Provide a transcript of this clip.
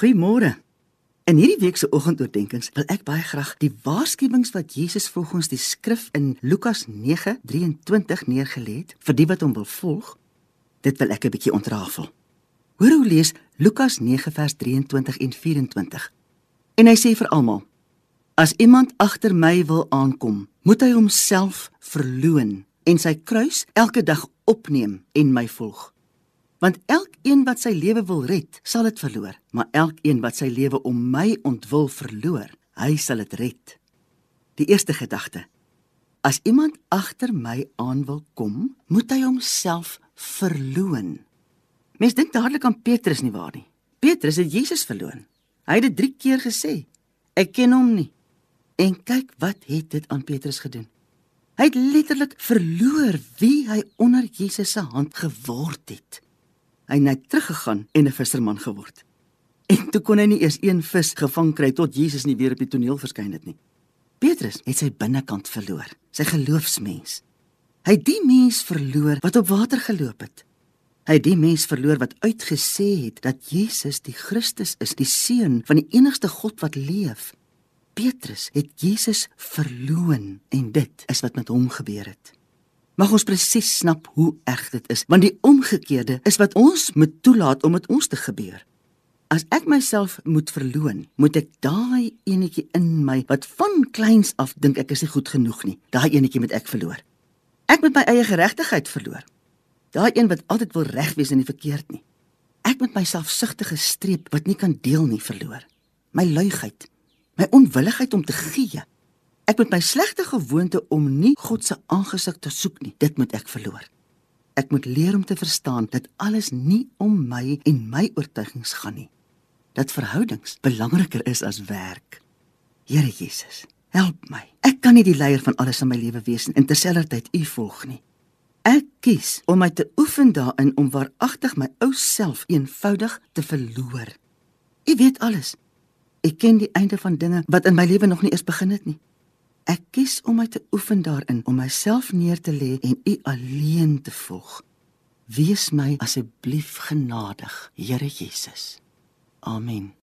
Goeiemôre. In hierdie week se oggendoordenkings wil ek baie graag die waarskuwings wat Jesus volgens die skrif in Lukas 9:23 neergelê het vir die wat hom wil volg, dit wil ek 'n bietjie ontrafel. Hoor hoe lees Lukas 9 vers 23 en 24. En hy sê vir almal: As iemand agter my wil aankom, moet hy homself verloën en sy kruis elke dag opneem en my volg. Want elkeen wat sy lewe wil red, sal dit verloor, maar elkeen wat sy lewe om my ontwil verloor, hy sal dit red. Die eerste gedagte. As iemand agter my aan wil kom, moet hy homself verloon. Mens dink dadelik aan Petrus nie waar nie? Petrus het Jesus verloon. Hy het dit 3 keer gesê. Ek ken hom nie. En kyk wat het dit aan Petrus gedoen? Hy het letterlik verloor wie hy onder Jesus se hand geword het hy net teruggegaan en 'n visserman geword. En toe kon hy nie eers een vis gevang kry tot Jesus nie weer op die toneel verskyn het nie. Petrus het sy binnekant verloor, sy geloofsmens. Hy het die mens verloor wat op water geloop het. Hy het die mens verloor wat uitgesê het dat Jesus die Christus is, die seun van die enigste God wat leef. Petrus het Jesus verloon en dit is wat met hom gebeur het mag ons presies snap hoe erg dit is, want die omgekeerde is wat ons moet toelaat om met ons te gebeur. As ek myself moet verloon, moet ek daai enetjie in my wat van kleins af dink ek is nie goed genoeg nie, daai enetjie moet ek verloor. Ek moet my eie geregtigheid verloor. Daai een wat altyd wil reg wees en nie verkeerd nie. Ek moet my selfsugtige streep wat nie kan deel nie verloor. My luiheid, my onwilligheid om te gee, Ek moet my slegte gewoonte om nie God se aangesig te soek nie, dit moet ek verloor. Ek moet leer om te verstaan dat alles nie om my en my oortuigings gaan nie. Dat verhoudings belangriker is as werk. Here Jesus, help my. Ek kan nie die leier van alles in my lewe wees en terselfdertyd U volg nie. Ek kies om my te oefen daarin om waaragtig my ou self eenvoudig te verloor. U weet alles. Ek ken die einde van dinge wat in my lewe nog nie eens begin het nie. Ek kies om my te oefen daarin om myself neer te lê en U alleen te volg. Wees my asseblief genadig, Here Jesus. Amen.